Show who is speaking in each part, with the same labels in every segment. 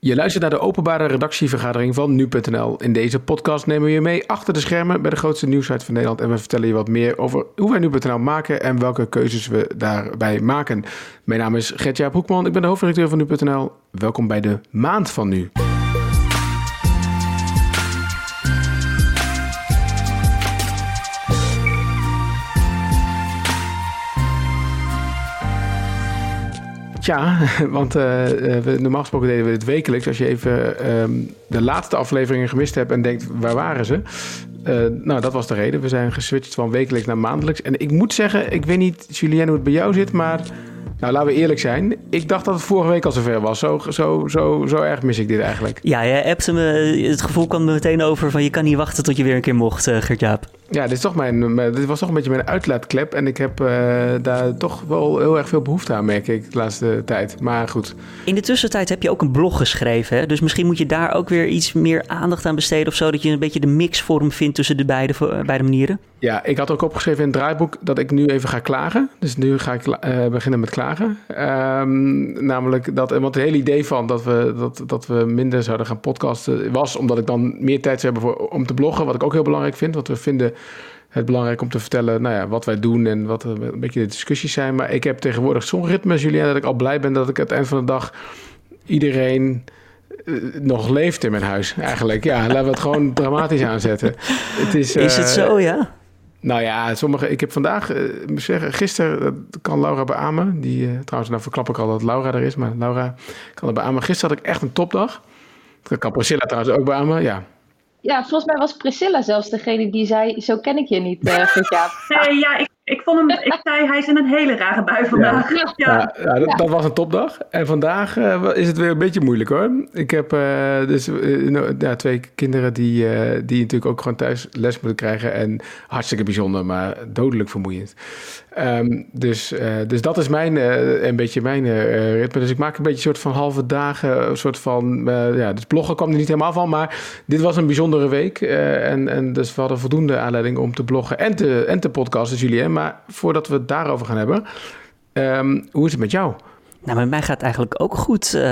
Speaker 1: Je luistert naar de openbare redactievergadering van nu.nl. In deze podcast nemen we je mee achter de schermen bij de grootste nieuwsite van Nederland. En we vertellen je wat meer over hoe wij nu.nl maken en welke keuzes we daarbij maken. Mijn naam is Gertjaap Hoekman, ik ben de hoofdredacteur van nu.nl. Welkom bij de maand van nu. Ja, want uh, we, normaal gesproken deden we het wekelijks. Als je even um, de laatste afleveringen gemist hebt en denkt, waar waren ze? Uh, nou, dat was de reden. We zijn geswitcht van wekelijks naar maandelijks. En ik moet zeggen, ik weet niet, Julien, hoe het bij jou zit, maar nou, laten we eerlijk zijn. Ik dacht dat het vorige week al zover was. Zo, zo, zo, zo erg mis ik dit eigenlijk.
Speaker 2: Ja, je hebt me, het gevoel kwam er meteen over van je kan niet wachten tot je weer een keer mocht, Gert-Jaap.
Speaker 1: Ja, dit, is toch mijn, dit was toch een beetje mijn uitlaatklep. En ik heb uh, daar toch wel heel erg veel behoefte aan, merk ik, de laatste tijd. Maar goed.
Speaker 2: In de tussentijd heb je ook een blog geschreven. Hè? Dus misschien moet je daar ook weer iets meer aandacht aan besteden of zo. Dat je een beetje de mixvorm vindt tussen de beide, beide manieren.
Speaker 1: Ja, ik had ook opgeschreven in het draaiboek dat ik nu even ga klagen. Dus nu ga ik uh, beginnen met klagen. Um, namelijk dat, want het hele idee van dat we, dat, dat we minder zouden gaan podcasten was omdat ik dan meer tijd zou hebben voor, om te bloggen. Wat ik ook heel belangrijk vind. Want we vinden het belangrijk om te vertellen nou ja, wat wij doen en wat een beetje de discussies zijn. Maar ik heb tegenwoordig zo'n ritme, Julien, dat ik al blij ben dat ik aan het eind van de dag iedereen nog leeft in mijn huis eigenlijk. Ja, laten we het gewoon dramatisch aanzetten.
Speaker 2: Het is, is het uh, zo, ja?
Speaker 1: Nou ja, sommige. Ik heb vandaag, uh, zeggen, gisteren, dat kan Laura beamen. Die, uh, trouwens, nou verklap ik al dat Laura er is, maar Laura kan het beamen. Gisteren had ik echt een topdag. Dat kan Priscilla trouwens ook beamen, ja.
Speaker 3: Ja, volgens mij was Priscilla zelfs degene die zei: Zo ken ik je niet, uh,
Speaker 4: ja, ik, ik vond hem, ik zei: Hij is in een hele rare bui vandaag.
Speaker 1: Ja, ja. ja, ja dat, dat, was een topdag. En vandaag uh, is het weer een beetje moeilijk hoor. Ik heb uh, dus ja, twee kinderen die, die natuurlijk ook gewoon thuis les moeten krijgen. En hartstikke bijzonder, maar dodelijk vermoeiend. Um, dus, dus dat is mijn, een beetje mijn ritme. Dus ik maak een beetje een soort van halve dagen, een soort van, ja, dus bloggen kwam er niet helemaal van, maar dit was een bijzondere week. en, en dus we hadden voldoende aanleiding om te bloggen en te, en te podcasten, Julien. Maar voordat we het daarover gaan hebben, um, hoe is het met jou?
Speaker 2: Nou, met mij gaat het eigenlijk ook goed. Uh,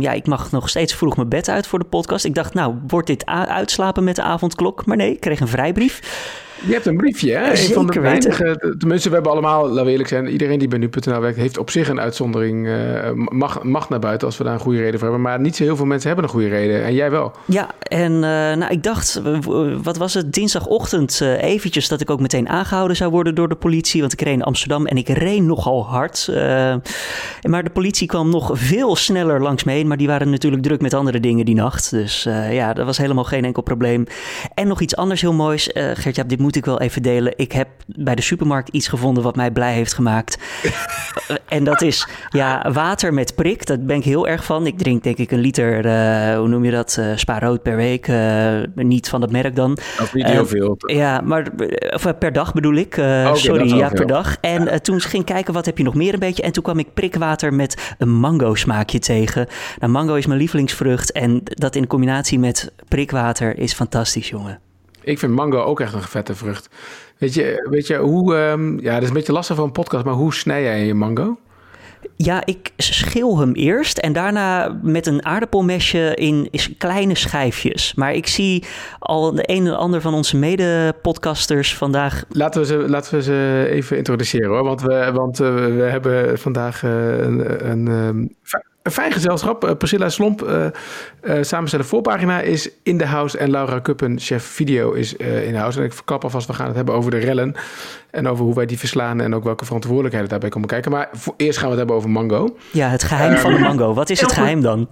Speaker 2: ja, ik mag nog steeds vroeg mijn bed uit voor de podcast. Ik dacht, nou, wordt dit uitslapen met de avondklok? Maar nee, ik kreeg een vrijbrief.
Speaker 1: Je hebt een briefje, hè?
Speaker 2: Zeker
Speaker 1: van de
Speaker 2: weinige,
Speaker 1: tenminste, we hebben allemaal, laten we eerlijk zijn, iedereen die bij nu.nl werkt, heeft op zich een uitzondering, uh, mag, mag naar buiten als we daar een goede reden voor hebben. Maar niet zo heel veel mensen hebben een goede reden. En jij wel.
Speaker 2: Ja, en uh, nou, ik dacht, wat was het, dinsdagochtend uh, eventjes dat ik ook meteen aangehouden zou worden door de politie. Want ik reed in Amsterdam en ik reed nogal hard. maar de politie kwam nog veel sneller langs me heen. Maar die waren natuurlijk druk met andere dingen die nacht. Dus ja, dat was helemaal geen enkel probleem. En nog iets anders heel moois. Gert-Jaap, dit moet moet ik wel even delen. Ik heb bij de supermarkt iets gevonden wat mij blij heeft gemaakt. en dat is ja, water met prik. Daar ben ik heel erg van. Ik drink denk ik een liter, uh, hoe noem je dat, uh, spa rood per week. Uh, niet van dat merk dan.
Speaker 1: Dat niet heel veel.
Speaker 2: Ja, maar of, per dag bedoel ik. Okay, sorry, ja, per dag. En toen ging kijken, wat heb je nog meer een beetje? En toen kwam ik prikwater met een mango smaakje tegen. Nou, mango is mijn lievelingsvrucht. En dat in combinatie met prikwater is fantastisch, jongen.
Speaker 1: Ik vind mango ook echt een vette vrucht. Weet je, weet je hoe... Um, ja, dat is een beetje lastig voor een podcast, maar hoe snij jij je mango?
Speaker 2: Ja, ik schil hem eerst en daarna met een aardappelmesje in kleine schijfjes. Maar ik zie al de een en ander van onze mede-podcasters vandaag.
Speaker 1: Laten we, ze, laten we ze even introduceren hoor. Want we, want, uh, we hebben vandaag uh, een, een, een fijn gezelschap. Uh, Priscilla Slomp, uh, uh, samenstellen voorpagina, is in de house. En Laura Kuppen, chef video, is in de house. En ik verklap alvast, we gaan het hebben over de rellen. En over hoe wij die verslaan en ook welke verantwoordelijkheden daarbij komen kijken. Maar voor, eerst gaan we het hebben over mango.
Speaker 2: Ja, het geheim van de mango. Wat is het geheim dan?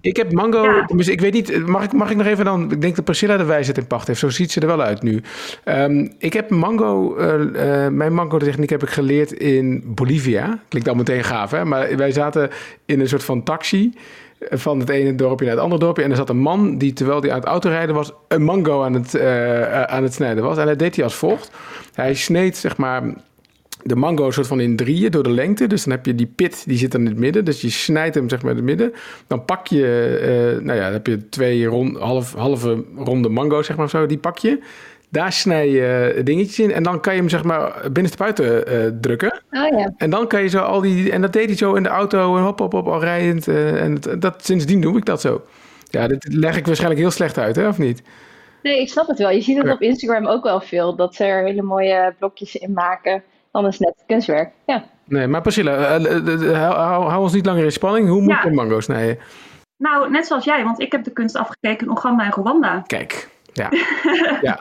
Speaker 1: Ik heb mango, ja. ik weet niet, mag ik, mag ik nog even dan, ik denk dat Priscilla de wijsheid in pacht heeft, zo ziet ze er wel uit nu. Um, ik heb mango, uh, uh, mijn mango techniek heb ik geleerd in Bolivia. Klinkt al meteen gaaf hè, maar wij zaten in een soort van taxi van het ene dorpje naar het andere dorpje. En er zat een man die, terwijl hij aan het autorijden was, een mango aan het, uh, aan het snijden was. En dat deed hij als volgt. Hij sneed, zeg maar, de mango soort van in drieën door de lengte. Dus dan heb je die pit, die zit dan in het midden. Dus je snijdt hem zeg maar in het midden. Dan pak je, uh, nou ja, dan heb je twee rond, half, halve ronde mango zeg maar zo. Die pak je. Daar snij je dingetjes in en dan kan je hem zeg maar binnenste buiten eh, drukken.
Speaker 3: Oh ja.
Speaker 1: En dan kan je zo al die... En dat deed hij zo in de auto en hop, hop, hop, al rijdend. eh, en dat, dat, sindsdien doe ik dat zo. Ja, dit leg ik waarschijnlijk heel slecht uit, hè, of niet?
Speaker 3: Nee, ik snap het wel. Je ziet het op Instagram ook wel veel. Dat ze er hele mooie blokjes in maken. Dan is het net kunstwerk. Ja.
Speaker 1: Nee, maar Priscilla, eh, eh, eh, hou, ons niet langer in spanning. Hoe moet
Speaker 4: Ja.
Speaker 1: je een mango snijden?
Speaker 4: Nou, net zoals jij, want ik heb de kunst afgekeken in Oeganda en Rwanda.
Speaker 1: Kijk, ja. ja.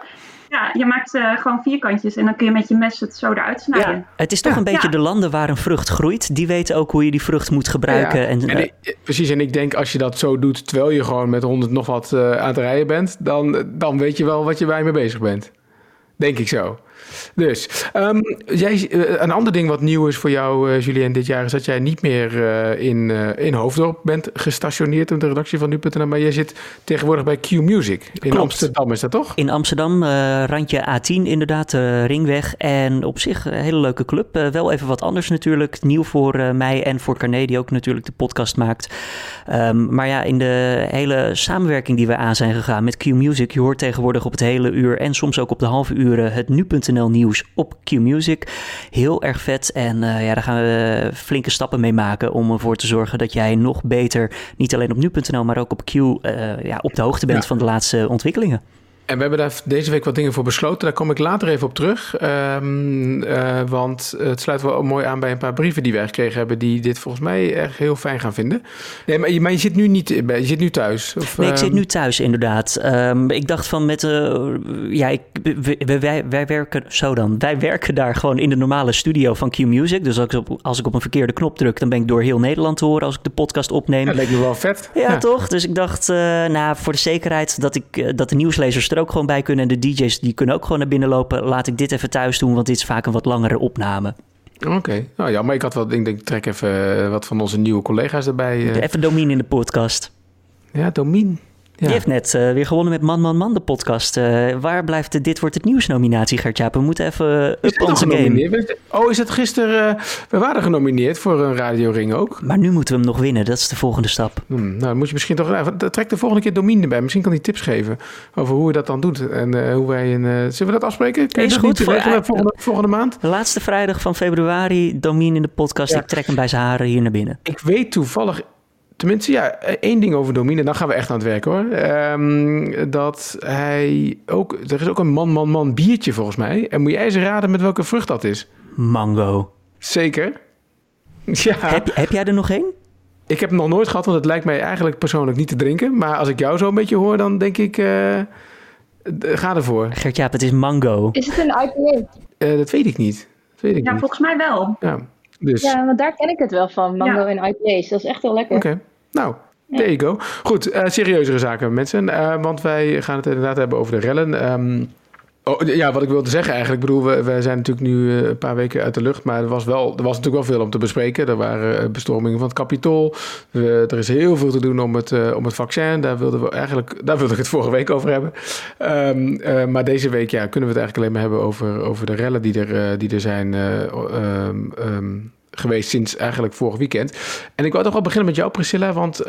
Speaker 4: Ja, je maakt eh, gewoon vierkantjes en dan kun je met je mes het zo eruit snijden.
Speaker 2: Het is toch
Speaker 1: Ja.
Speaker 2: een beetje
Speaker 4: Ja.
Speaker 2: de landen waar een vrucht groeit. Die weten ook hoe je die vrucht moet gebruiken.
Speaker 1: Ja,
Speaker 2: En,
Speaker 1: En ik- precies, en ik denk als je dat zo doet terwijl je gewoon met 100 nog wat eh, aan het rijden bent, dan, dan weet je wel wat je bij mee bezig bent. Denk ik zo. Dus, ehm, jij, eh, een ander ding wat nieuw is voor jou, eh Julien, dit jaar is dat jij niet meer eh, in, in Hoofddorp bent gestationeerd op de redactie van nu.nl, maar jij zit tegenwoordig bij Q Music in
Speaker 2: Klopt.
Speaker 1: Amsterdam, is dat toch?
Speaker 2: In Amsterdam, randje A10 inderdaad, de Ringweg. En op zich een hele leuke club. Wel even wat anders natuurlijk. Nieuw voor mij en voor Carné, die ook natuurlijk de podcast maakt. Ehm, maar ja, in de hele samenwerking die we aan zijn gegaan met Q-Music... je hoort tegenwoordig op het hele uur en soms ook op de halve uren... het nu.nl nieuws op Q-Music. Heel erg vet en eh, ja, daar gaan we flinke stappen mee maken... om ervoor te zorgen dat jij nog beter, niet alleen op nu.nl... maar ook op Q eh, ja, op de hoogte bent
Speaker 1: Ja.
Speaker 2: van de laatste ontwikkelingen.
Speaker 1: En we hebben daar deze week wat dingen voor besloten. Daar kom ik later even op terug. Ehm, eh, want het sluit wel mooi aan bij een paar brieven die wij gekregen hebben... die dit volgens mij echt heel fijn gaan vinden. Nee, maar je, maar je zit nu niet je zit nu thuis? Of,
Speaker 2: Nee, ik zit
Speaker 1: ehm,
Speaker 2: nu thuis inderdaad. Ehm, ik dacht van met... eh ja, ik, wij, wij werken... Zo dan. Wij werken daar gewoon in de normale studio van Q-Music. Dus als ik, op, als ik op een verkeerde knop druk... dan ben ik door heel Nederland te horen als ik de podcast opneem.
Speaker 1: Ja, dat leek me wel vet.
Speaker 2: Ja, toch? Dus ik dacht, eh, nou, voor de zekerheid dat, ik, dat de nieuwslezers er ook gewoon bij kunnen... en de DJ's die kunnen ook gewoon naar binnen lopen... laat ik dit even thuis doen, want dit is vaak een wat langere opname.
Speaker 1: Oké. Nou ja, maar ik had wel... Ik denk, trek even eh, wat van onze nieuwe collega's erbij. eh.
Speaker 2: Even Domien in de podcast.
Speaker 1: Ja, Domien. Ja.
Speaker 2: Die heeft net eh, weer gewonnen met Man Man Man, de podcast. Eh, waar blijft de Dit Wordt Het Nieuws nominatie, Gertjaap? We moeten even up onze game.
Speaker 1: Oh, is het gisteren... eh, we waren genomineerd voor een radioring ook.
Speaker 2: Maar nu moeten we hem nog winnen, dat is de volgende stap.
Speaker 1: Hmm, nou, dan moet je misschien toch... trek de volgende keer Domien erbij. Misschien kan hij tips geven over hoe we dat dan doen. En hoe wij... Een, zullen we dat afspreken? Kun je
Speaker 2: Is goed voor-
Speaker 1: volgende, volgende maand?
Speaker 2: De laatste vrijdag van februari, Domien in de podcast.
Speaker 1: Ja.
Speaker 2: Ik trek hem bij zijn haren hier naar binnen.
Speaker 1: Ik weet toevallig, tenminste ja, één ding over Domine. Dan gaan we echt aan het werk hoor. Ehm, dat hij ook, er is ook een man, man, man biertje volgens mij. En moet jij eens raden met welke vrucht dat is?
Speaker 2: Mango.
Speaker 1: Zeker. Ja,
Speaker 2: Heb, heb jij er nog één?
Speaker 1: ik heb hem nog nooit gehad, want het lijkt mij eigenlijk persoonlijk niet te drinken. Maar als ik jou zo een beetje hoor, dan denk ik, eh, ga ervoor.
Speaker 2: Gertjaap, het is mango.
Speaker 3: Is het een IPA?
Speaker 1: Eh, dat weet ik niet. Dat weet ik
Speaker 4: Ja,
Speaker 1: niet.
Speaker 4: volgens mij wel.
Speaker 1: Ja, dus...
Speaker 3: Ja, want daar ken ik het wel van. Mango
Speaker 4: Ja.
Speaker 3: en IPA's. Dat is echt heel lekker.
Speaker 1: Oké, nou, there you go. Goed, eh, serieuzere zaken, mensen. Eh, want wij gaan het inderdaad hebben over de rellen. Ehm, oh, ja, wat ik wilde zeggen eigenlijk. Ik bedoel, we, we zijn natuurlijk nu eh, een paar weken uit de lucht. Maar er was, wel, er was natuurlijk wel veel om te bespreken. Er waren eh, bestormingen van het Capitool. We- er is heel veel te doen om het, eh, om het vaccin. Daar wilden we eigenlijk, daar wilde ik het vorige week over hebben. Ehm, eh, maar deze week ja, kunnen we het eigenlijk alleen maar hebben over, over de rellen die er, die er zijn eh, ehm, ehm, geweest sinds eigenlijk vorig weekend. En ik wou toch wel beginnen met jou, Priscilla. Want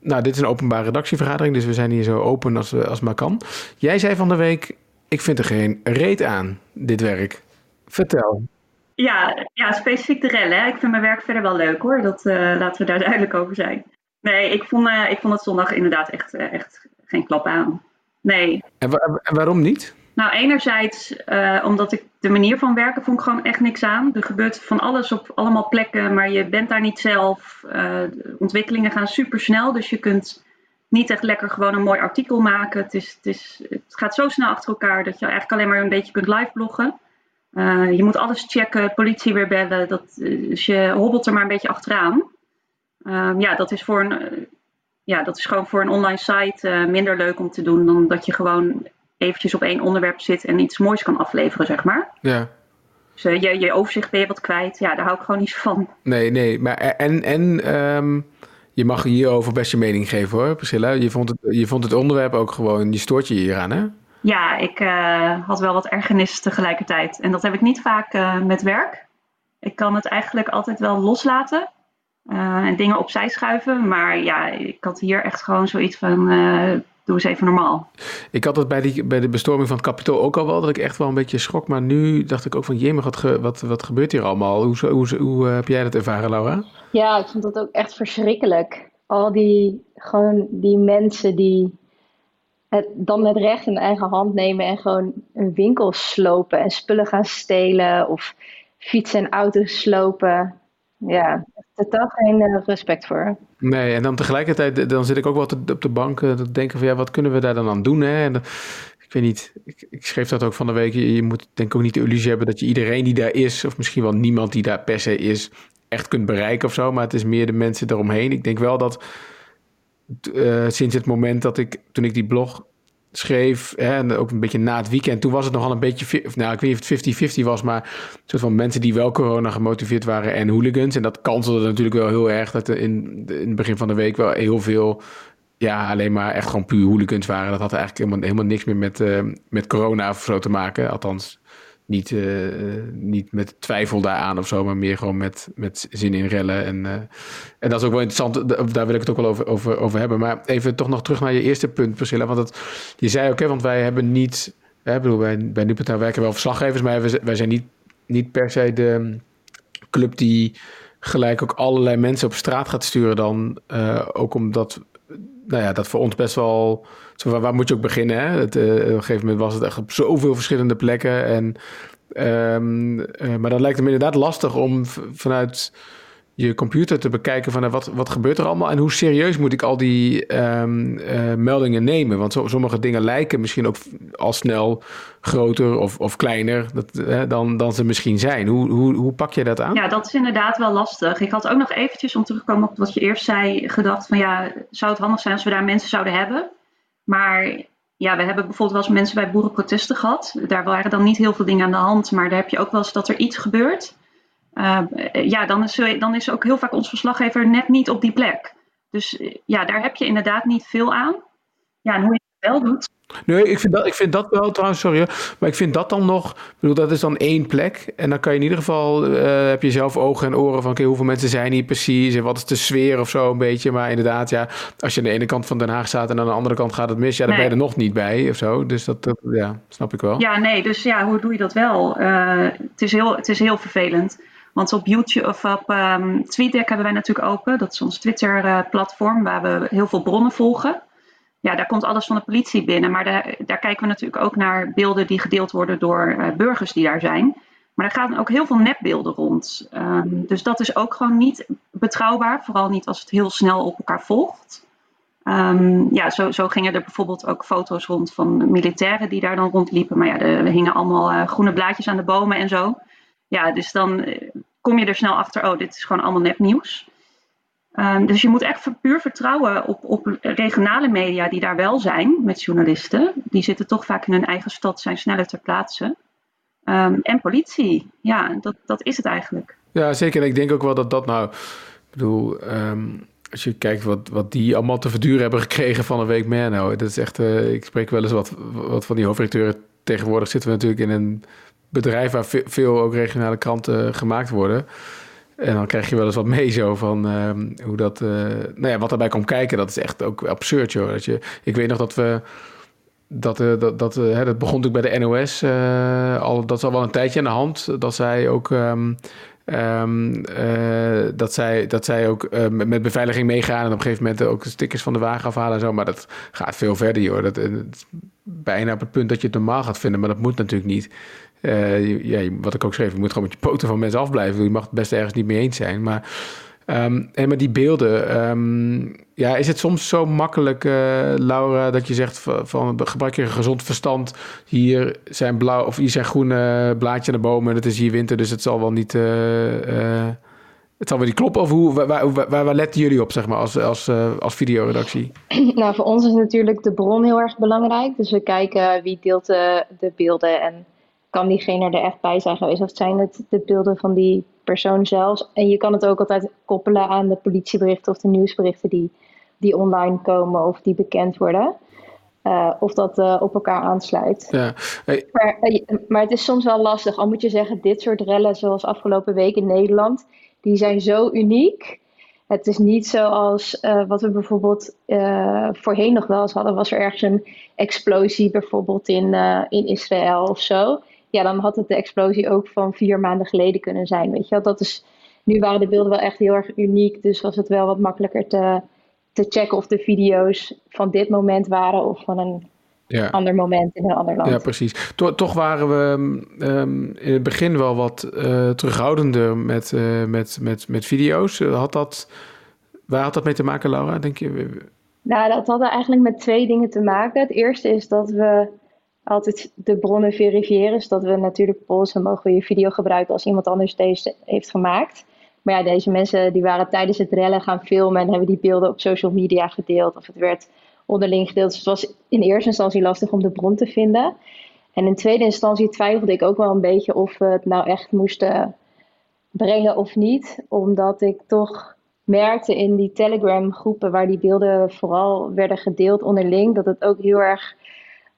Speaker 1: nou, dit is een openbare redactievergadering. Dus we zijn hier zo open als, als maar kan. Jij zei van de week: Ik vind er geen reet aan, dit werk. Vertel.
Speaker 4: Ja, ja, specifiek de rellen. Ik vind mijn werk verder wel leuk hoor. Dat eh, laten we daar duidelijk over zijn. Nee, ik vond, eh, ik vond het zondag inderdaad echt, eh, echt geen klap aan. Nee.
Speaker 1: En, wa- en waarom niet?
Speaker 4: Nou, enerzijds omdat ik de manier van werken vond ik gewoon echt niks aan. Er gebeurt van alles op allemaal plekken, maar je bent daar niet zelf. De ontwikkelingen gaan super snel, dus je kunt niet echt lekker gewoon een mooi artikel maken. Het, is, het, is, het gaat zo snel achter elkaar dat je eigenlijk alleen maar een beetje kunt live bloggen. Eh, je moet alles checken, politie weer bellen. Dat, eh, dus je hobbelt er maar een beetje achteraan. Ehm, ja, dat is, voor een, eh, ja, dat is gewoon voor een online site minder leuk om te doen dan dat je gewoon eventjes op één onderwerp zit en iets moois kan afleveren, zeg maar.
Speaker 1: Ja.
Speaker 4: Dus je, je overzicht ben je wat kwijt. Ja, daar hou ik gewoon niet van.
Speaker 1: Nee, nee. Maar en, en ehm, je mag hierover best je mening geven hoor, Priscilla. Je vond het, je vond het onderwerp ook gewoon, je stoort je hieraan, hè?
Speaker 4: Ja, ik eh, had wel wat ergernis tegelijkertijd. En dat heb ik niet vaak eh, met werk. Ik kan het eigenlijk altijd wel loslaten eh, en dingen opzij schuiven. Maar ja, ik had hier echt gewoon zoiets van: doe eens even normaal.
Speaker 1: Ik had het bij, die, bij de bestorming van het kapitool ook al wel, dat ik echt wel een beetje schrok. Maar nu dacht ik ook van, jemig, wat, wat, wat gebeurt hier allemaal? Hoe, hoe, hoe, heb jij dat ervaren, Laura?
Speaker 3: Ja, ik vond dat ook echt verschrikkelijk. Al die, gewoon die mensen die het, dan het recht in eigen hand nemen en gewoon een winkel slopen en spullen gaan stelen of fietsen en auto's slopen. Ja, totaal geen uh, respect voor.
Speaker 1: Nee, en dan tegelijkertijd dan zit ik ook wel op de bank uh, te denken van ja, wat kunnen we daar dan aan doen? Hè? En, ik weet niet, ik, ik, schreef dat ook van de week. Je, moet denk ik ook niet de illusie hebben dat je iedereen die daar is, of misschien wel niemand die daar per se is, echt kunt bereiken of zo. Maar het is meer de mensen eromheen. Ik denk wel dat uh, sinds het moment dat ik, toen ik die blog schreef, hè, en ook een beetje na het weekend, toen was het nogal een beetje, nou ik weet niet of het 50-50 was, maar een soort van mensen die wel corona gemotiveerd waren en hooligans. En dat kanselde natuurlijk wel heel erg, dat er in, in het begin van de week wel heel veel, ja, alleen maar echt gewoon puur hooligans waren. Dat had eigenlijk helemaal, helemaal niks meer met, uh, met corona of zo te maken, althans niet, uh, niet met twijfel daaraan of zo, maar meer gewoon met, met zin in rellen. En, uh, en dat is ook wel interessant, daar wil ik het ook wel over, over, over hebben. Maar even toch nog terug naar je eerste punt, Priscilla. Want je zei ook, hè, want wij hebben niet, hè, bedoel, bij, bij Nupeta werken wel verslaggevers, maar wij, wij zijn niet, niet per se de club die gelijk ook allerlei mensen op straat gaat sturen dan. Uh, ook omdat, nou ja, dat voor ons best wel zo, waar, moet je ook beginnen? Hè? Uh, op een gegeven moment was het echt op zoveel verschillende plekken. En, um, uh, maar dan lijkt het me inderdaad lastig om vanuit je computer te bekijken van uh, wat, wat gebeurt er allemaal en hoe serieus moet ik al die um, meldingen nemen. Want sommige dingen lijken misschien ook al snel groter of, of kleiner dat, dan, dan ze misschien zijn. Hoe, hoe, hoe pak je dat aan?
Speaker 4: Ja, dat is inderdaad wel lastig. Ik had ook nog eventjes om terug te komen op wat je eerst zei, gedacht van ja, zou het handig zijn als we daar mensen zouden hebben? Maar ja, we hebben bijvoorbeeld wel eens mensen bij boerenprotesten gehad. Daar waren dan niet heel veel dingen aan de hand, maar daar heb je ook wel eens dat er iets gebeurt. Uh, ja, dan is, dan is ook heel vaak ons verslaggever net niet op die plek. Dus ja, daar heb je inderdaad niet veel aan. Ja, en hoe je wel doet,
Speaker 1: Nee, ik vind, dat, ik vind dat wel trouwens, sorry, maar ik vind dat dan nog, ik bedoel, dat is dan één plek. En dan kan je in ieder geval, uh, heb je zelf ogen en oren van, oké, hoeveel mensen zijn hier precies en wat is de sfeer of zo een beetje. Maar inderdaad, ja, als je aan de ene kant van Den Haag staat en aan de andere kant gaat het mis, ja, dan ben je er nog niet bij of zo. Dus dat, dat, ja, snap ik wel.
Speaker 4: Ja, nee, dus ja, hoe doe je dat wel? Uh, het, is heel, het is heel vervelend. Want op YouTube of op um, TweetDeck hebben wij natuurlijk open. Dat is ons Twitter-platform waar we heel veel bronnen volgen ja, daar komt alles van de politie binnen. Maar daar, daar kijken we natuurlijk ook naar beelden die gedeeld worden door uh, burgers die daar zijn. Maar er gaan ook heel veel nepbeelden rond. Um, dus dat is ook gewoon niet betrouwbaar. Vooral niet als het heel snel op elkaar volgt. Um, ja, zo, zo, gingen er bijvoorbeeld ook foto's rond van militairen die daar dan rondliepen. Maar ja, er hingen allemaal uh, groene blaadjes aan de bomen en zo. Ja, dus dan uh, kom je er snel achter, oh, dit is gewoon allemaal nepnieuws. Um, dus je moet echt puur vertrouwen op, op regionale media die daar wel zijn met journalisten. Die zitten toch vaak in hun eigen stad, zijn sneller ter plaatse. Um, en politie, ja, dat, dat is het eigenlijk.
Speaker 1: Ja, zeker. En ik denk ook wel dat dat nou, ik bedoel, um, als je kijkt wat, wat die allemaal te verduren hebben gekregen van een week meer, nou, dat is echt, uh, ik spreek wel eens wat, wat van die hoofdredacteuren. Tegenwoordig zitten we natuurlijk in een bedrijf waar veel ook regionale kranten gemaakt worden. En dan krijg je wel eens wat mee zo van uh, hoe dat, uh, nou ja, wat erbij komt kijken. Dat is echt ook absurd, joh. Dat je, ik weet nog dat we, dat, uh, dat, dat, hè, dat begon natuurlijk bij de NOS, al, dat is al wel een tijdje aan de hand. Dat zij ook, um, um, dat zij, dat zij ook met beveiliging meegaan en op een gegeven moment ook stickers van de wagen afhalen en zo. Maar dat gaat veel verder, joh. Dat, bijna op het punt dat je het normaal gaat vinden, maar dat moet natuurlijk niet. Uh, ja, wat ik ook schreef, je moet gewoon met je poten van mensen afblijven. Je mag het best ergens niet mee eens zijn. Maar, um, en maar die beelden, um, ja, is het soms zo makkelijk, uh, Laura, dat je zegt van, gebruik je gezond verstand. Hier zijn blauw of hier zijn groene blaadjes aan de bomen. Het is hier winter, dus het zal wel niet. Uh, het zal wel niet kloppen. Of hoe, waar, waar, waar, letten jullie op, zeg maar, als, als, als videoredactie?
Speaker 3: Nou, voor ons is natuurlijk de bron heel erg belangrijk. Dus we kijken wie deelt de, de beelden en kan diegene er echt bij zijn geweest? Of zijn het de beelden van die persoon zelfs? En je kan het ook altijd koppelen aan de politieberichten of de nieuwsberichten die, die online komen of die bekend worden. Uh, of dat uh, op elkaar aansluit. Ja. Hey. Maar, uh, maar het is soms wel lastig. Al moet je zeggen, dit soort rellen zoals afgelopen week in Nederland, die zijn zo uniek. het is niet zoals uh, wat we bijvoorbeeld uh, voorheen nog wel eens hadden. Was er ergens een explosie bijvoorbeeld in, uh, in Israël of zo. Ja, dan had het de explosie ook van vier maanden geleden kunnen zijn. Weet je wel? Dat is, nu waren de beelden wel echt heel erg uniek. Dus was het wel wat makkelijker te, te checken of de video's van dit moment waren of van een ja. ander moment in een ander land.
Speaker 1: Ja, precies. toch waren we um, in het begin wel wat uh, terughoudender met, uh, met, met, met video's. Had dat, waar had dat mee te maken, Laura, denk je?
Speaker 3: Nou, dat had eigenlijk met twee dingen te maken. Het eerste is dat we altijd de bronnen verifiëren. Dus dat we natuurlijk polsen, mogen we je video gebruiken als iemand anders deze heeft gemaakt. Maar ja, deze mensen die waren tijdens het rellen gaan filmen en hebben die beelden op social media gedeeld. Of het werd onderling gedeeld. Dus het was in eerste instantie lastig om de bron te vinden. En in tweede instantie twijfelde ik ook wel een beetje of we het nou echt moesten brengen of niet. Omdat ik toch merkte in die Telegram groepen waar die beelden vooral werden gedeeld onderling, dat het ook heel erg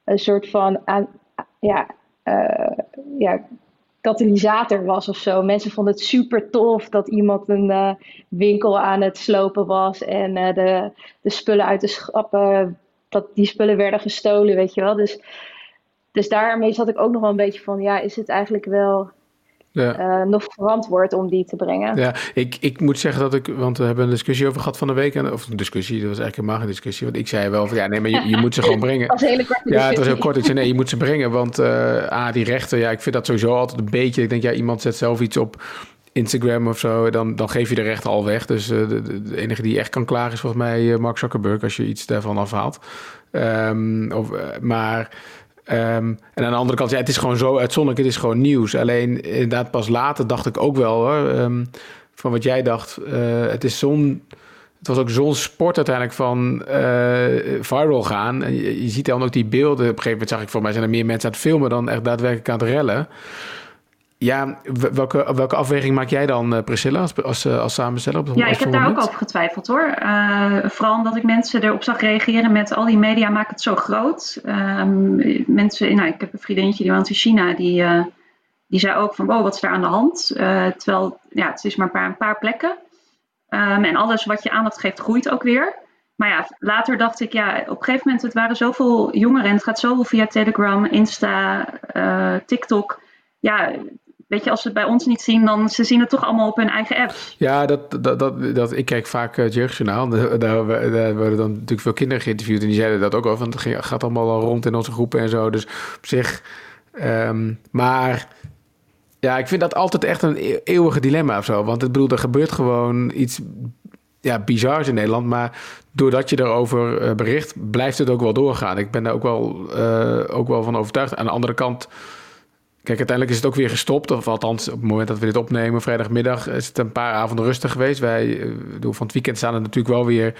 Speaker 3: een soort van ja, uh, ja, katalysator was of zo. Mensen vonden het super tof dat iemand een uh, winkel aan het slopen was en uh, de, de spullen uit de schappen, dat die spullen werden gestolen, weet je wel. Dus, dus daarmee zat ik ook nog wel een beetje van, ja, is het eigenlijk wel ja. Uh, nog verantwoord om die te brengen.
Speaker 1: Ja, ik, ik moet zeggen dat ik, want we hebben een discussie over gehad van de week, en, of een discussie, dat was eigenlijk helemaal geen discussie, want ik zei wel van ja, nee, maar je, je moet ze gewoon brengen.
Speaker 3: Dat was een hele korte
Speaker 1: Ja, het was heel kort. Ik zei nee, je moet ze brengen, want uh, ah, die rechten, ja, ik vind dat sowieso altijd een beetje. Ik denk ja, iemand zet zelf iets op Instagram of zo, dan, dan geef je de rechten al weg. Dus uh, de, de, enige die echt kan klagen is volgens mij Mark Zuckerberg als je iets daarvan afhaalt. Um, of, maar Um, en aan de andere kant, ja, het is gewoon zo uitzonderlijk, het is gewoon nieuws. Alleen inderdaad, pas later dacht ik ook wel hoor, um, van wat jij dacht. Uh, het is zo'n. Het was ook zo'n sport uiteindelijk van uh, viral gaan. Je, je, ziet dan ook die beelden. Op een gegeven moment zag ik voor mij zijn er meer mensen aan het filmen dan echt daadwerkelijk aan het rellen. Ja, welke, welke afweging maak jij dan, eh, Priscilla, als, als, eh, als samensteller?
Speaker 4: ja, ik heb daar ook over getwijfeld hoor. Uh, vooral omdat ik mensen erop zag reageren met al die media maken het zo groot. Um, mensen, nou, ik heb een vriendinnetje die woont in China, die, uh, die zei ook van wow, wat is daar aan de hand? terwijl, ja, het is maar een paar, een paar plekken. Um, en alles wat je aandacht geeft, groeit ook weer. Maar ja, later dacht ik, ja, op een gegeven moment, het waren zoveel jongeren en het gaat zoveel via Telegram, Insta, TikTok ja, weet je, als ze het bij ons niet zien, dan ze zien het toch allemaal op hun eigen apps.
Speaker 1: Ja, dat, dat, dat, dat ik kijk vaak uh, het Jeugdjournaal. Daar, daar, worden dan natuurlijk veel kinderen geïnterviewd en die zeiden dat ook al. Want het gaat allemaal al rond in onze groepen en zo. Dus op zich. Um, maar ja, ik vind dat altijd echt een e-, eeuwige dilemma of zo. Want het bedoel, er gebeurt gewoon iets ja, bizars in Nederland. Maar doordat je erover uh, bericht, blijft het ook wel doorgaan. Ik ben daar ook wel, uh, ook wel van overtuigd. Aan de andere kant Kijk, uiteindelijk is het ook weer gestopt. Of althans, op het moment dat we dit opnemen, vrijdagmiddag, is het een paar avonden rustig geweest. Wij, uh, van het weekend staan er natuurlijk wel weer,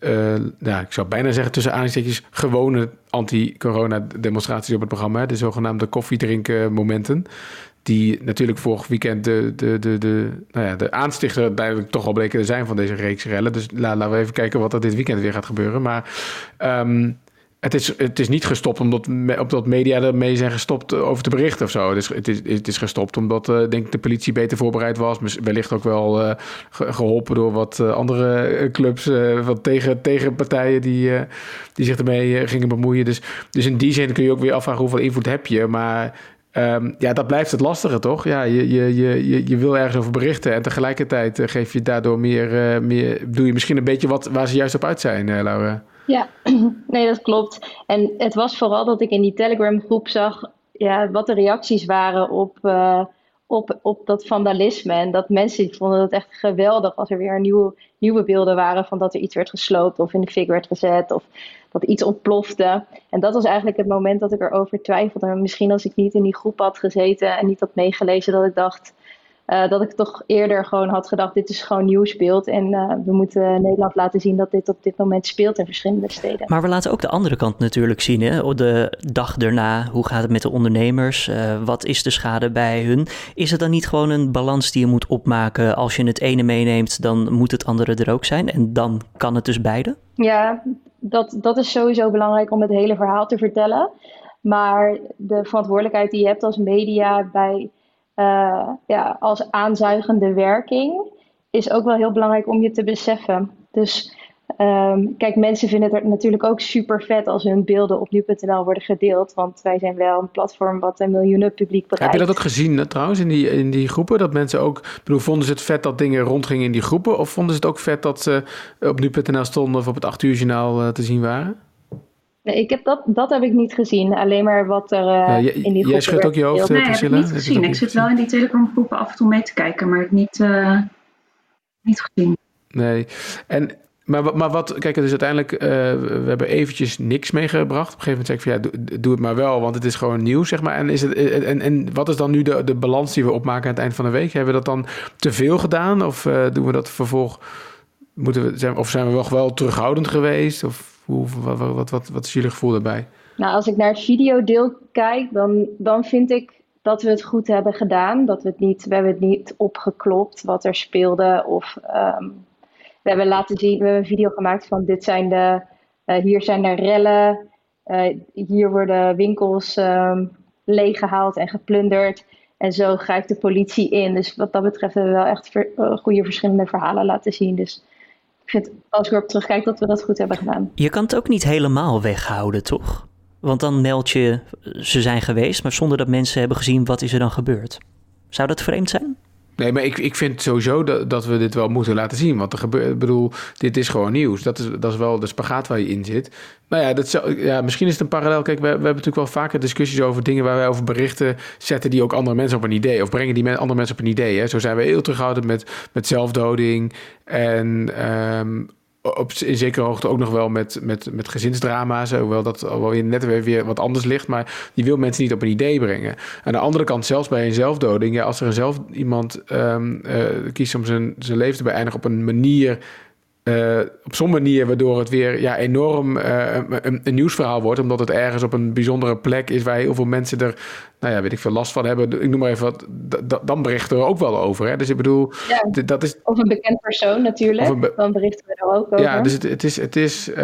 Speaker 1: uh, nou, ik zou bijna zeggen tussen aanstekjes, gewone anti-corona demonstraties op het programma. De zogenaamde koffiedrinken momenten. Die natuurlijk vorig weekend de, de, de, de, nou ja, de aanstichter duidelijk toch al bleken te zijn van deze reeks rellen. Dus laten we even kijken wat er dit weekend weer gaat gebeuren. Maar um, het is, het is niet gestopt omdat, omdat media ermee zijn gestopt over te berichten of zo. Het is, het is, het is gestopt omdat uh, denk ik de politie beter voorbereid was. Wellicht ook wel uh, geholpen door wat uh, andere clubs van tegen, tegenpartijen die, die zich ermee gingen bemoeien. Dus, dus in die zin kun je ook weer afvragen hoeveel invloed heb je. Maar um, ja, dat blijft het lastige, toch? Ja, je, je, je, je wil ergens over berichten en tegelijkertijd geef je daardoor meer, meer... Doe je misschien een beetje wat waar ze juist op uit zijn, Laura?
Speaker 3: Ja, nee, dat klopt. En het was vooral dat ik in die Telegram groep zag ja, wat de reacties waren op, uh, op, op dat vandalisme. En dat mensen vonden het echt geweldig als er weer nieuwe, nieuwe beelden waren van dat er iets werd gesloopt of in de fik werd gezet of dat iets ontplofte. En dat was eigenlijk het moment dat ik erover twijfelde. Misschien als ik niet in die groep had gezeten en niet had meegelezen, dat ik dacht uh, dat ik toch eerder gewoon had gedacht, dit is gewoon nieuw speelt. En uh, we moeten Nederland laten zien dat dit op dit moment speelt in verschillende steden.
Speaker 2: Maar we laten ook de andere kant natuurlijk zien. Hè? De dag daarna, hoe gaat het met de ondernemers? Uh, wat is de schade bij hun? Is het dan niet gewoon een balans die je moet opmaken? Als je het ene meeneemt, dan moet het andere er ook zijn. En dan kan het dus beide?
Speaker 3: Ja, dat, dat is sowieso belangrijk om het hele verhaal te vertellen. Maar de verantwoordelijkheid die je hebt als media bij uh, ja, als aanzuigende werking is ook wel heel belangrijk om je te beseffen. Dus ehm, kijk, mensen vinden het natuurlijk ook super vet als hun beelden op nu.nl worden gedeeld. Want wij zijn wel een platform wat een miljoenen publiek bereikt.
Speaker 1: Heb je dat ook gezien trouwens in die, in die groepen? Dat mensen ook, bedoel, vonden ze het vet dat dingen rondgingen in die groepen? Of vonden ze het ook vet dat ze op nu.nl stonden of op het 8 uur journaal te zien waren?
Speaker 3: Nee, ik heb dat, dat heb ik niet gezien. Alleen maar wat er uh, in die groepen
Speaker 1: Jij schudt ook je hoofd,
Speaker 4: Nee, heb ik niet gezien. Ik zit wel in die Telegram groepen af en toe mee te kijken, maar niet, uh, niet gezien.
Speaker 1: Nee, en maar, maar wat, kijk, dus uiteindelijk, uh, we hebben eventjes niks meegebracht. Op een gegeven moment zeg ik van ja, doe, doe, het maar wel, want het is gewoon nieuw, zeg maar. En, is het, en, en wat is dan nu de, de balans die we opmaken aan het eind van de week? Hebben we dat dan te veel gedaan? Of uh, doen we dat vervolg, moeten we, zijn, of zijn we wel, wel terughoudend geweest? Of hoe, wat, wat, wat, wat is jullie gevoel daarbij?
Speaker 3: Nou, als ik naar het videodeel kijk, dan, dan vind ik dat we het goed hebben gedaan. Dat we het niet, we hebben het niet opgeklopt wat er speelde. Of um, we hebben laten zien, we hebben een video gemaakt van dit zijn de, uh, hier zijn de rellen. Uh, hier worden winkels um, leeggehaald en geplunderd. En zo grijpt de politie in. Dus wat dat betreft hebben we wel echt uh, goede verschillende verhalen laten zien. Dus ik vind, als ik erop terugkijk, dat we dat goed hebben gedaan.
Speaker 2: Je kan het ook niet helemaal weghouden, toch? Want dan meld je, ze zijn geweest, maar zonder dat mensen hebben gezien wat is er dan gebeurd. Zou dat vreemd zijn?
Speaker 1: Nee, maar ik, ik vind sowieso dat, dat we dit wel moeten laten zien. Want er gebeurt, bedoel, dit is gewoon nieuws. Dat is, dat is wel de spagaat waar je in zit. Nou ja, dat zou, ja, misschien is het een parallel. Kijk, we, we hebben natuurlijk wel vaker discussies over dingen waar wij over berichten zetten die ook andere mensen op een idee. Of brengen die andere mensen op een idee. Hè. Zo zijn we heel terughoudend met, met zelfdoding. En um, op in zekere hoogte ook nog wel met, met, met gezinsdrama's. Hoewel dat alweer net weer, weer wat anders ligt. Maar die wil mensen niet op een idee brengen. Aan de andere kant, zelfs bij een zelfdoding. Ja, als er zelf iemand um, uh, kiest om zijn, zijn leven te beëindigen op een manier uh, op zo'n manier waardoor het weer ja, enorm uh, een, een, nieuwsverhaal wordt. Omdat het ergens op een bijzondere plek is waar heel veel mensen er, nou ja, weet ik veel, last van hebben. Ik noem maar even wat, dan berichten we er ook wel over. Hè? Dus ik bedoel,
Speaker 3: ja, dat is... Of een bekend persoon natuurlijk, be dan berichten we er ook over.
Speaker 1: Ja, dus het, het is, het is uh,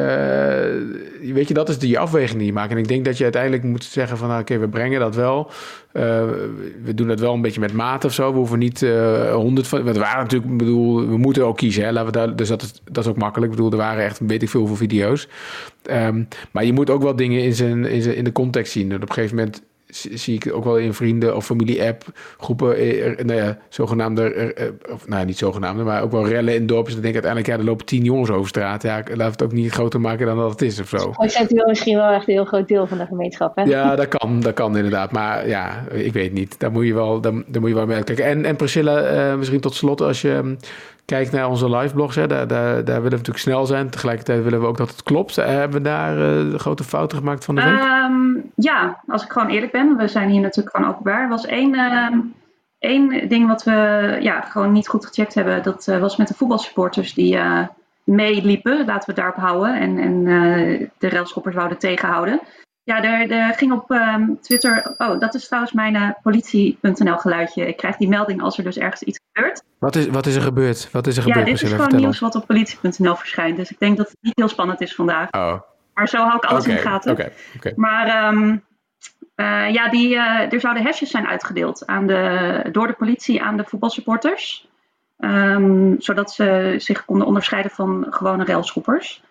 Speaker 1: weet je, dat is die afweging die je maakt. En ik denk dat je uiteindelijk moet zeggen van, nou, oké, okay, we brengen dat wel. We doen het wel een beetje met maat of zo. We hoeven niet honderd van. We waren natuurlijk, ik bedoel, we moeten ook kiezen. Hè? Laten we daar, dus dat is, dat is ook makkelijk. Ik bedoel, er waren echt weet ik veel voor video's. Um, maar je moet ook wel dingen in, zijn, in, zijn, in de context zien. En op een gegeven moment zie ik ook wel in vrienden- of familie-app groepen, eh, nou ja, zogenaamde, eh, of nou niet zogenaamde, maar ook wel rellen in dorpen. Dus dan denk ik uiteindelijk, ja, er lopen tien jongens over straat. Ja, laat het ook niet groter maken dan dat het is of zo.
Speaker 3: Oh, zijn wel misschien wel echt een heel groot deel van de gemeenschap, hè?
Speaker 1: Ja, dat kan, dat kan inderdaad. Maar ja, ik weet niet. Daar moet je wel, daar, daar moet je wel mee kijken. En, en Priscilla, uh, misschien tot slot, als je kijkt naar onze live blogs, hè, daar, daar, daar willen we natuurlijk snel zijn. Tegelijkertijd willen we ook dat het klopt. Hebben we daar uh, grote fouten gemaakt van de week?
Speaker 4: Um, ja, als ik gewoon eerlijk ben. We zijn hier natuurlijk gewoon openbaar. Er was één, uh, één ding wat we ja, gewoon niet goed gecheckt hebben. Dat uh, was met de voetbalsupporters die meeliepen. Laten we daarop houden. En, en de railschoppers wouden tegenhouden. Ja, er, er ging op um, Twitter. Oh, dat is trouwens mijn uh, politie.nl geluidje. Ik krijg die melding als er dus ergens iets gebeurt.
Speaker 1: Wat is, wat is er gebeurd? Wat is er gebeurd?
Speaker 4: Ja, dit is gewoon
Speaker 1: vertellen?
Speaker 4: nieuws wat op politie.nl verschijnt. Dus ik denk dat het niet heel spannend is vandaag.
Speaker 1: Oh.
Speaker 4: Maar zo hou ik alles
Speaker 1: okay,
Speaker 4: in de gaten.
Speaker 1: Okay, okay.
Speaker 4: Maar um, uh, ja, die, uh, er zouden hesjes zijn uitgedeeld aan de, door de politie aan de voetbalsupporters. Um, zodat ze zich konden onderscheiden van gewone railschoppers.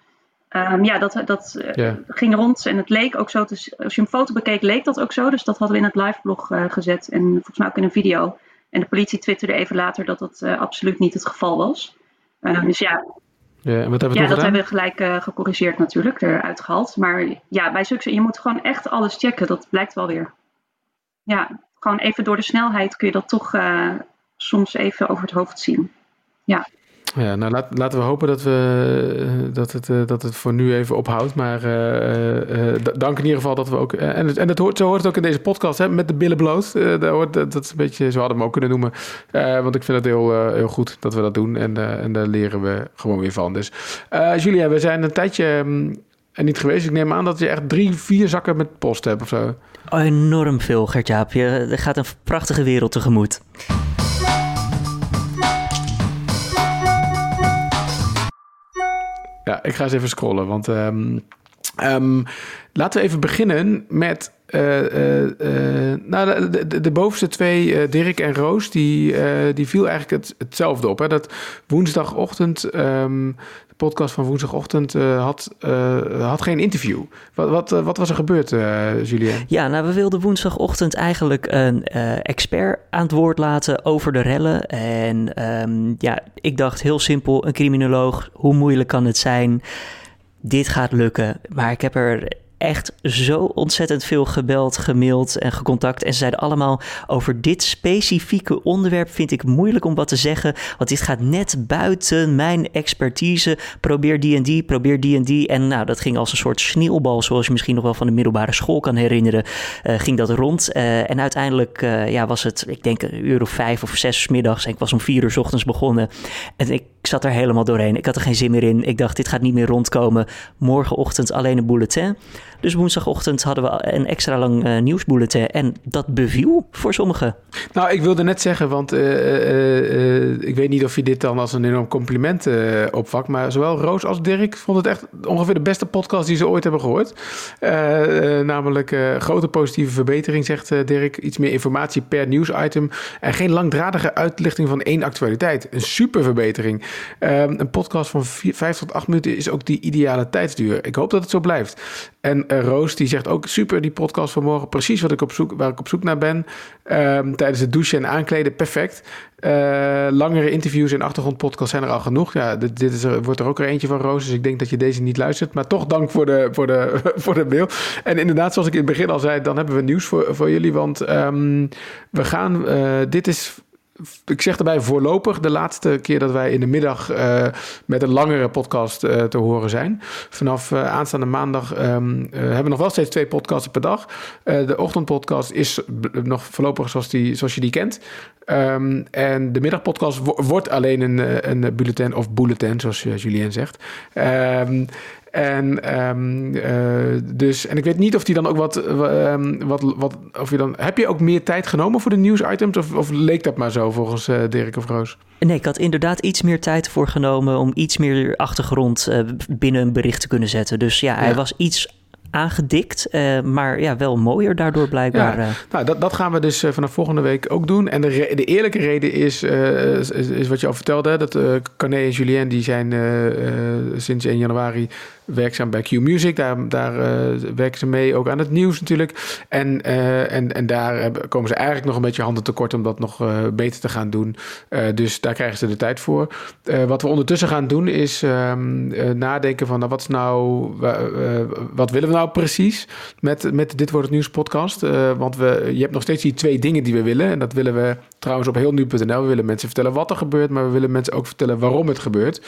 Speaker 4: Um, ja, dat, dat
Speaker 1: yeah.
Speaker 4: ging rond en het leek ook zo. Als je een foto bekeek, leek dat ook zo. Dus dat hadden we in het liveblog uh, gezet en volgens mij ook in een video. En de politie twitterde even later dat dat uh, absoluut niet het geval was. Uh, dus ja,
Speaker 1: ja, en wat hebben we
Speaker 4: ja dat
Speaker 1: gedaan?
Speaker 4: hebben we gelijk gecorrigeerd natuurlijk, eruit gehaald. Maar ja, bij succes, je moet gewoon echt alles checken. Dat blijkt wel weer. Ja, gewoon even door de snelheid kun je dat toch soms even over het hoofd zien. Ja.
Speaker 1: Ja, nou laten we hopen dat, we, dat, het, uh, dat het voor nu even ophoudt. Maar uh, dank in ieder geval dat we ook. en en het hoort, zo hoort het ook in deze podcast, hè, met de billen bloot. daar hoort, dat is een beetje, zo hadden we hem ook kunnen noemen. want ik vind het heel, heel goed dat we dat doen. En, en daar leren we gewoon weer van. Dus Julia, we zijn een tijdje er niet geweest. Ik neem aan dat je echt drie, vier zakken met post hebt of zo.
Speaker 2: Oh, enorm veel, Gert-Jaap. Er gaat een prachtige wereld tegemoet.
Speaker 1: Ja, ik ga eens even scrollen, want um, Um, laten we even beginnen met uh, uh, nou, de, de, bovenste twee, Dirk en Roos, die, die viel eigenlijk het, hetzelfde op. Hè? Dat woensdagochtend, um, de podcast van woensdagochtend, had, had geen interview. Wat, wat, wat was er gebeurd, Julien?
Speaker 2: Ja, nou, we wilden woensdagochtend eigenlijk een expert aan het woord laten over de rellen. En um, ja, ik dacht heel simpel, een criminoloog, hoe moeilijk kan het zijn? Dit gaat lukken. Maar ik heb er echt zo ontzettend veel gebeld, gemaild en gecontact. En ze zeiden allemaal over dit specifieke onderwerp vind ik moeilijk om wat te zeggen. Want dit gaat net buiten mijn expertise. Probeer die en die, probeer die en die. En nou, dat ging als een soort sneeuwbal, zoals je misschien nog wel van de middelbare school kan herinneren. Uh, ging dat rond. Uh, en uiteindelijk uh, ja, was het, ik denk een uur of vijf of zes middags. En ik was om vier uur ochtends begonnen. En ik zat er helemaal doorheen. Ik had er geen zin meer in. Ik dacht, dit gaat niet meer rondkomen. Morgenochtend alleen een bulletin. Dus woensdagochtend hadden we een extra lang uh, nieuwsbulletin. En dat beviel voor sommigen.
Speaker 1: Nou, ik wilde net zeggen, want uh, uh, ik weet niet of je dit dan als een enorm compliment opvakt. Maar zowel Roos als Dirk vonden het echt ongeveer de beste podcast die ze ooit hebben gehoord. namelijk grote positieve verbetering, zegt Dirk. Iets meer informatie per nieuwsitem. En geen langdradige uitlichting van één actualiteit. Een super verbetering. Ehm, een podcast van 5 tot 8 minuten is ook die ideale tijdsduur. Ik hoop dat het zo blijft. En Roos die zegt ook super die podcast van morgen. Precies wat ik op zoek, waar ik op zoek naar ben. Um, tijdens het douchen en aankleden. Perfect. Uh, langere interviews en achtergrondpodcasts zijn er al genoeg. Ja, dit, dit is er, wordt er ook er eentje van Roos. Dus ik denk dat je deze niet luistert. Maar toch dank voor de, voor de, voor de mail. En inderdaad, zoals ik in het begin al zei, dan hebben we nieuws voor, voor jullie. Want um, we gaan, uh, dit is ik zeg erbij voorlopig de laatste keer dat wij in de middag uh, met een langere podcast uh, te horen zijn. Vanaf uh, aanstaande maandag um, hebben we nog wel steeds twee podcasts per dag. de ochtendpodcast is nog voorlopig zoals, die, zoals je die kent. Um, en de middagpodcast wordt alleen een, een bulletin of bulletin, zoals Julien zegt. Um, en, um, uh, dus, en ik weet niet of die dan ook wat, um, wat, wat. Of je dan. Heb je ook meer tijd genomen voor de nieuwsitems? Of, of leek dat maar zo volgens uh, Dirk of Roos?
Speaker 2: Nee, ik had inderdaad iets meer tijd voor genomen om iets meer achtergrond uh, binnen een bericht te kunnen zetten. Dus ja, hij ja. was iets aangedikt, uh, maar ja, wel mooier daardoor blijkbaar.
Speaker 1: Ja, nou, dat, dat gaan we dus uh, vanaf volgende week ook doen. En de, de eerlijke reden is, uh, is, is, wat je al vertelde, dat Carné en Julien die zijn sinds 1 januari werkzaam bij Q Music. Daar, daar uh, werken ze mee, ook aan het nieuws natuurlijk. En, uh, en, en daar komen ze eigenlijk nog een beetje handen tekort om dat nog beter te gaan doen. dus daar krijgen ze de tijd voor. wat we ondertussen gaan doen is um, nadenken van nou, wat is nou, wat willen we nou precies met, met Dit Wordt Het Nieuws podcast? want we, je hebt nog steeds die twee dingen die we willen. En dat willen we trouwens op heel nu.nl. We willen mensen vertellen wat er gebeurt, maar we willen mensen ook vertellen waarom het gebeurt.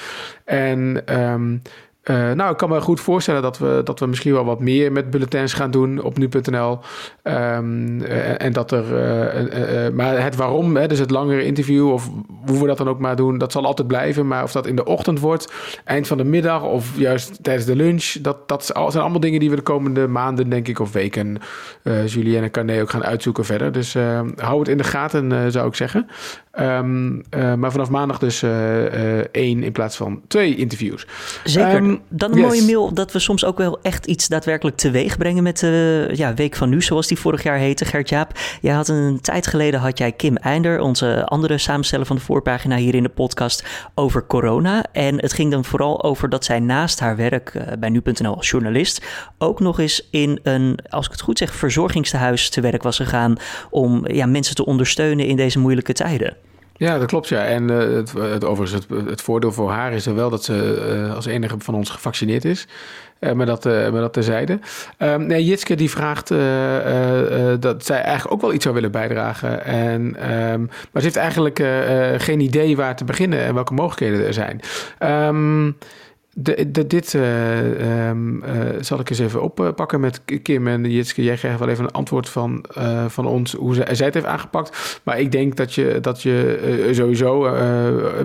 Speaker 1: En um, uh, nou, ik kan me goed voorstellen dat we, dat we misschien wel wat meer met bulletins gaan doen op nu.nl. Um, ehm, uh, en dat er. Uh, maar het waarom, hè, dus het langere interview, of hoe we dat dan ook maar doen, dat zal altijd blijven. Maar of dat in de ochtend wordt, eind van de middag of juist tijdens de lunch, dat, dat zijn allemaal dingen die we de komende maanden, denk ik, of weken, Julien en Carné ook gaan uitzoeken verder. Dus hou het in de gaten, zou ik zeggen. Um, maar vanaf maandag dus één in plaats van twee interviews.
Speaker 2: Zeker. Um, dan een yes. mooie mail dat we soms ook wel echt iets daadwerkelijk teweeg brengen met de ja, Week van Nu, zoals die vorig jaar heette. Gert-Jaap, jij had een tijd geleden had jij Kim Einder, onze andere samensteller van de voorpagina hier in de podcast, over corona. En het ging dan vooral over dat zij naast haar werk uh, bij Nu.nl als journalist ook nog eens in een, als ik het goed zeg, verzorgingstehuis te werk was gegaan om ja, mensen te ondersteunen in deze moeilijke tijden.
Speaker 1: Ja, dat klopt, ja. En uh, het, het, overigens, het, het, voordeel voor haar is er wel dat ze uh, als enige van ons gevaccineerd is. Uh, maar, dat, maar dat terzijde. Um, nee, Jitske die vraagt dat zij eigenlijk ook wel iets zou willen bijdragen. En, um, maar ze heeft eigenlijk geen idee waar te beginnen en welke mogelijkheden er zijn. Um, de, dit uh, um, uh, zal ik eens even oppakken met Kim en Jitske. Jij krijgt wel even een antwoord van, uh, van ons hoe zij, het heeft aangepakt. Maar ik denk dat je, dat je sowieso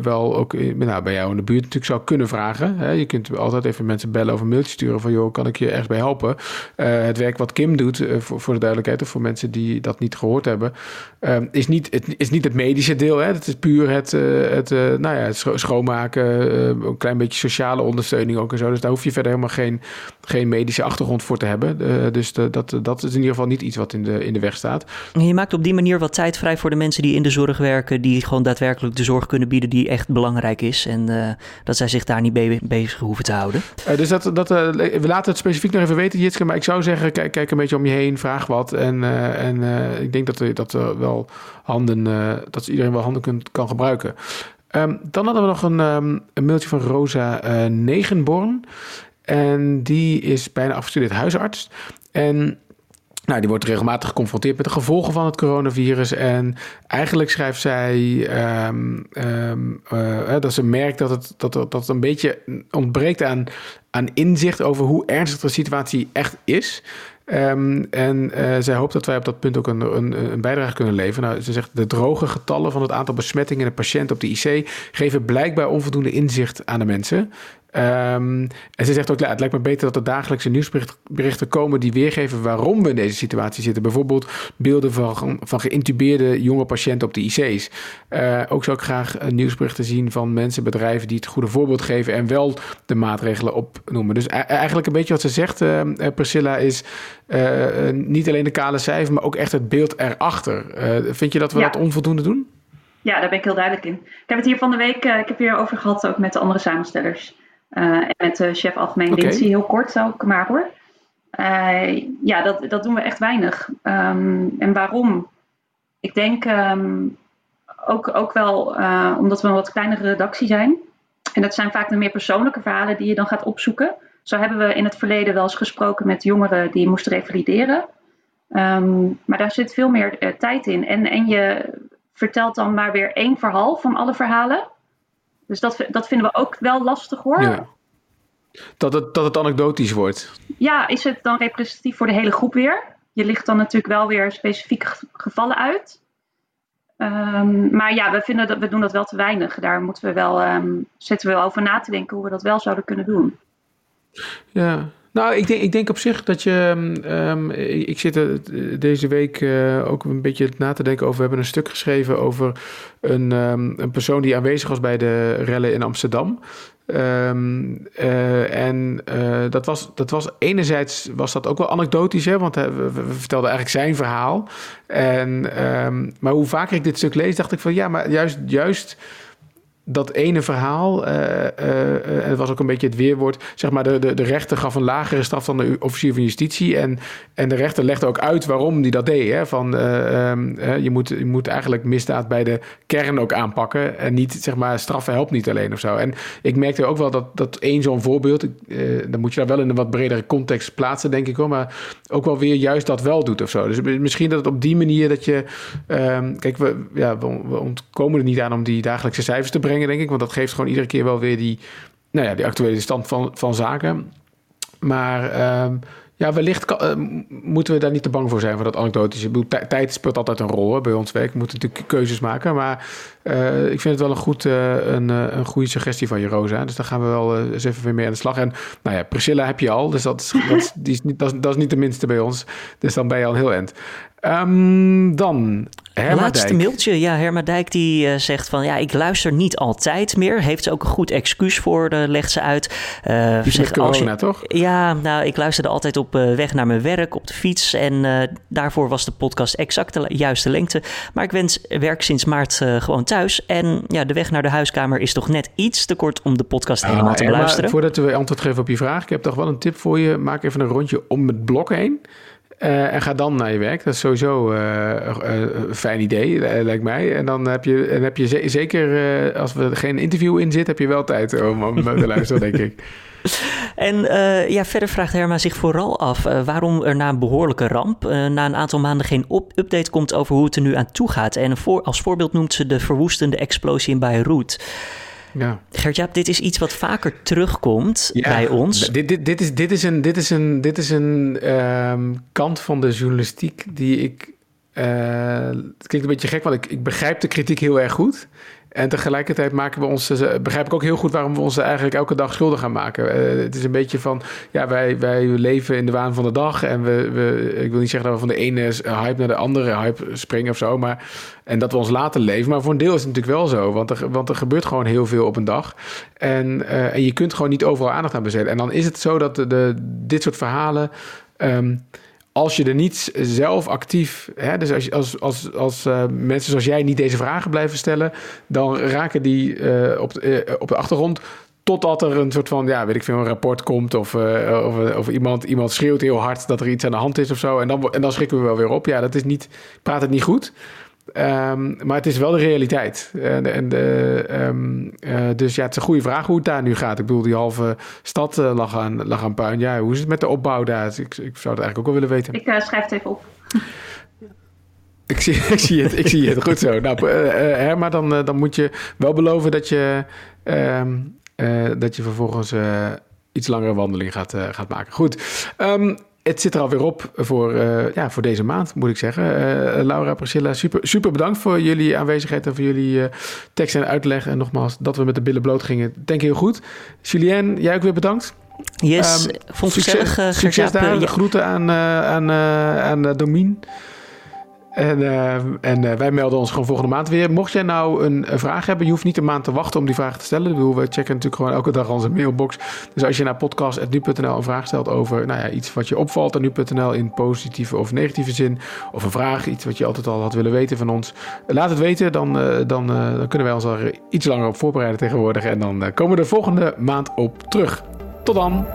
Speaker 1: wel ook nou, bij jou in de buurt natuurlijk zou kunnen vragen. Hè? Je kunt altijd even mensen bellen of een mailtje sturen van... joh, kan ik je echt bij helpen? het werk wat Kim doet, voor, voor de duidelijkheid... of voor mensen die dat niet gehoord hebben... Um, is, niet, het, is niet het medische deel. Hè? Het is puur het, het, nou ja, het schoonmaken, een klein beetje sociale ondersteuning ook en zo. Dus daar hoef je verder helemaal geen, geen medische achtergrond voor te hebben. dus de, dat, dat is in ieder geval niet iets wat in de, in de weg staat.
Speaker 2: Je maakt op die manier wat tijd vrij voor de mensen die in de zorg werken, die gewoon daadwerkelijk de zorg kunnen bieden die echt belangrijk is. En dat zij zich daar niet be bezig hoeven te houden.
Speaker 1: dus dat, dat, we laten het specifiek nog even weten, Jitske. Maar ik zou zeggen, kijk, kijk een beetje om je heen, vraag wat. En, en ik denk dat, dat wel handen, dat iedereen wel handen kunt, kan gebruiken. Ehm, dan hadden we nog een, um, een mailtje van Rosa uh, Negenborn. En die is bijna afgestudeerd huisarts. En nou, die wordt regelmatig geconfronteerd met de gevolgen van het coronavirus. En eigenlijk schrijft zij um, uh, dat ze merkt dat het, dat, dat het een beetje ontbreekt aan, aan inzicht over hoe ernstig de situatie echt is. Um, en uh, zij hoopt dat wij op dat punt ook een, een, een bijdrage kunnen leveren. Nou, ze zegt de droge getallen van het aantal besmettingen en patiënten op de IC geven blijkbaar onvoldoende inzicht aan de mensen. Um, en ze zegt ook, ja, het lijkt me beter dat er dagelijkse nieuwsberichten komen die weergeven waarom we in deze situatie zitten. Bijvoorbeeld beelden van, van geïntubeerde jonge patiënten op de IC's. Uh, ook zou ik graag nieuwsberichten zien van mensen, bedrijven die het goede voorbeeld geven en wel de maatregelen opnoemen. Dus eigenlijk een beetje wat ze zegt, uh, Priscilla, is uh, niet alleen de kale cijfer, maar ook echt het beeld erachter. vind je dat we dat onvoldoende doen?
Speaker 4: Ja, daar ben ik heel duidelijk in. Ik heb het hier van de week, ik heb hier over gehad ook met de andere samenstellers. Uh, en met de chef algemeen okay. Lindsay, heel kort zou ik maar hoor. Uh, ja, dat, dat doen we echt weinig. Um, en waarom? Ik denk um, ook, ook wel uh, omdat we een wat kleinere redactie zijn. En dat zijn vaak de meer persoonlijke verhalen die je dan gaat opzoeken. Zo hebben we in het verleden wel eens gesproken met jongeren die moesten revalideren. Um, maar daar zit veel meer tijd in. En, en je vertelt dan maar weer één verhaal van alle verhalen. Dus dat, dat vinden we ook wel lastig hoor. Ja.
Speaker 1: Dat, het, dat het anekdotisch wordt.
Speaker 4: Ja, is het dan representatief voor de hele groep weer? Je ligt dan natuurlijk wel weer specifieke gevallen uit. Um, maar ja, we vinden dat we doen dat wel te weinig. Daar moeten we wel, um, zitten we wel over na te denken hoe we dat wel zouden kunnen doen.
Speaker 1: Ja, nou, ik denk, ik denk op zich dat je. Um, ik zit er deze week uh, ook een beetje na te denken over. We hebben een stuk geschreven over een, um, een persoon die aanwezig was bij de rellen in Amsterdam. Uh, en dat, was, dat was enerzijds was dat ook wel anekdotisch, hè, want we vertelden eigenlijk zijn verhaal. En, maar hoe vaker ik dit stuk lees, dacht ik van ja, maar juist. juist dat ene verhaal, uh, uh, het was ook een beetje het weerwoord, zeg maar, de, de, de rechter gaf een lagere straf dan de officier van justitie. En, en de rechter legde ook uit waarom die dat deed. Hè? Van, um, je, moet, je moet eigenlijk misdaad bij de kern ook aanpakken. En niet, zeg maar, straffen helpt niet alleen of zo. En ik merkte ook wel dat, dat één zo'n voorbeeld, dan moet je daar wel in een wat bredere context plaatsen, denk ik hoor. Maar ook wel weer juist dat wel doet of zo. Dus misschien dat het op die manier dat je, um, kijk, we, ja, we ontkomen er niet aan om die dagelijkse cijfers te brengen denk ik. Want dat geeft gewoon iedere keer wel weer die, nou ja, die actuele stand van, van zaken. Maar um, ja, wellicht uh, moeten we daar niet te bang voor zijn voor dat anekdotische. Ik bedoel, tijd speelt altijd een rol bij ons werk. We moeten natuurlijk keuzes maken. Maar uh, ik vind het wel een, goed, uh, een, een goede suggestie van je, Rosa. Dus daar gaan we wel eens even weer mee aan de slag. En nou ja, Priscilla heb je al. Dus dat is, dat, die is niet, dat, is, dat is niet de minste bij ons. Dus dan ben je al heel end. Um, dan Herma
Speaker 2: Laatste
Speaker 1: Dijk.
Speaker 2: mailtje. Ja, Herma Dijk die uh, zegt van... ja, ik luister niet altijd meer. Heeft ze ook een goed excuus voor, uh, legt ze uit.
Speaker 1: Uh, zegt, corona, je, toch?
Speaker 2: Ja, nou, ik luisterde altijd op weg naar mijn werk, op de fiets. En daarvoor was de podcast exact de juiste lengte. Maar ik wens, werk sinds maart gewoon thuis. En ja, de weg naar de huiskamer is toch net iets te kort... om de podcast ah, helemaal te
Speaker 1: Herma,
Speaker 2: beluisteren.
Speaker 1: Voordat we antwoord geven op je vraag... ik heb toch wel een tip voor je. Maak even een rondje om het blok heen... Uh, en ga dan naar je werk. Dat is sowieso uh, een fijn idee, lijkt mij. En dan heb je, en heb je zeker, als er geen interview in zit, heb je wel tijd om, om te luisteren, denk ik.
Speaker 2: En uh, ja, verder vraagt Herma zich vooral af uh, waarom er na een behoorlijke ramp uh, na een aantal maanden geen update komt over hoe het er nu aan toe gaat. En voor, als voorbeeld noemt ze de verwoestende explosie in Beirut.
Speaker 1: Ja.
Speaker 2: Gertjaap, dit is iets wat vaker terugkomt ja, bij ons.
Speaker 1: Dit, dit, dit, is, dit is een, dit is een, dit is een um, kant van de journalistiek die ik... Uh, het klinkt een beetje gek, want ik, ik begrijp de kritiek heel erg goed. En tegelijkertijd maken we ons, eh, begrijp ik ook heel goed waarom we ons eigenlijk elke dag schuldig gaan maken. Uh, het is een beetje van, ja, wij, wij leven in de waan van de dag. En we, we, ik wil niet zeggen dat we van de ene hype naar de andere hype springen of zo. Maar, en dat we ons laten leven. Maar voor een deel is het natuurlijk wel zo. Want er, want er gebeurt gewoon heel veel op een dag. En, uh, en je kunt gewoon niet overal aandacht aan besteden. En dan is het zo dat de, de dit soort verhalen. Um, als je er niet zelf actief, hè, dus als, als, als, als uh, mensen zoals jij niet deze vragen blijven stellen, dan raken die uh, op, uh, op de achtergrond. Totdat er een soort van, ja, weet ik veel, een rapport komt. Of, of, of, iemand, iemand schreeuwt heel hard dat er iets aan de hand is of zo. En dan, en dan schrikken we wel weer op. Ja, dat is niet, praat het niet goed. Um, maar het is wel de realiteit. En, en de, um, uh, dus ja, het is een goede vraag hoe het daar nu gaat. Ik bedoel, die halve stad uh, lag, aan, lag aan puin. Ja, hoe is het met de opbouw daar? Ik, ik zou het eigenlijk ook wel willen weten.
Speaker 4: Ik uh, schrijf het even op.
Speaker 1: Ik zie, ik zie het, ik zie het. Goed zo. Nou, Herma, dan, dan moet je wel beloven dat je, um, dat je vervolgens iets langere wandeling gaat, gaat maken. Goed. Um, het zit er alweer op voor, uh, ja, voor deze maand, moet ik zeggen. Uh, Laura, Priscilla, super, super bedankt voor jullie aanwezigheid en voor jullie uh, tekst en uitleg. En nogmaals, dat we met de billen bloot gingen, denk ik heel goed. Julien, jij ook weer bedankt.
Speaker 2: Yes, um, vond het
Speaker 1: succes,
Speaker 2: gezellig.
Speaker 1: succes daar. Groeten aan, aan, aan Domien. En, uh, en uh, wij melden ons gewoon volgende maand weer. Mocht jij nou een, een, vraag hebben, je hoeft niet een maand te wachten om die vraag te stellen. We checken natuurlijk gewoon elke dag onze mailbox. Dus als je naar podcast.nu.nl een vraag stelt over nou ja, iets wat je opvalt aan nu.nl in positieve of negatieve zin. Of een vraag, iets wat je altijd al had willen weten van ons. Laat het weten, dan, dan, dan kunnen wij ons er iets langer op voorbereiden tegenwoordig. En dan komen we de volgende maand op terug. Tot dan!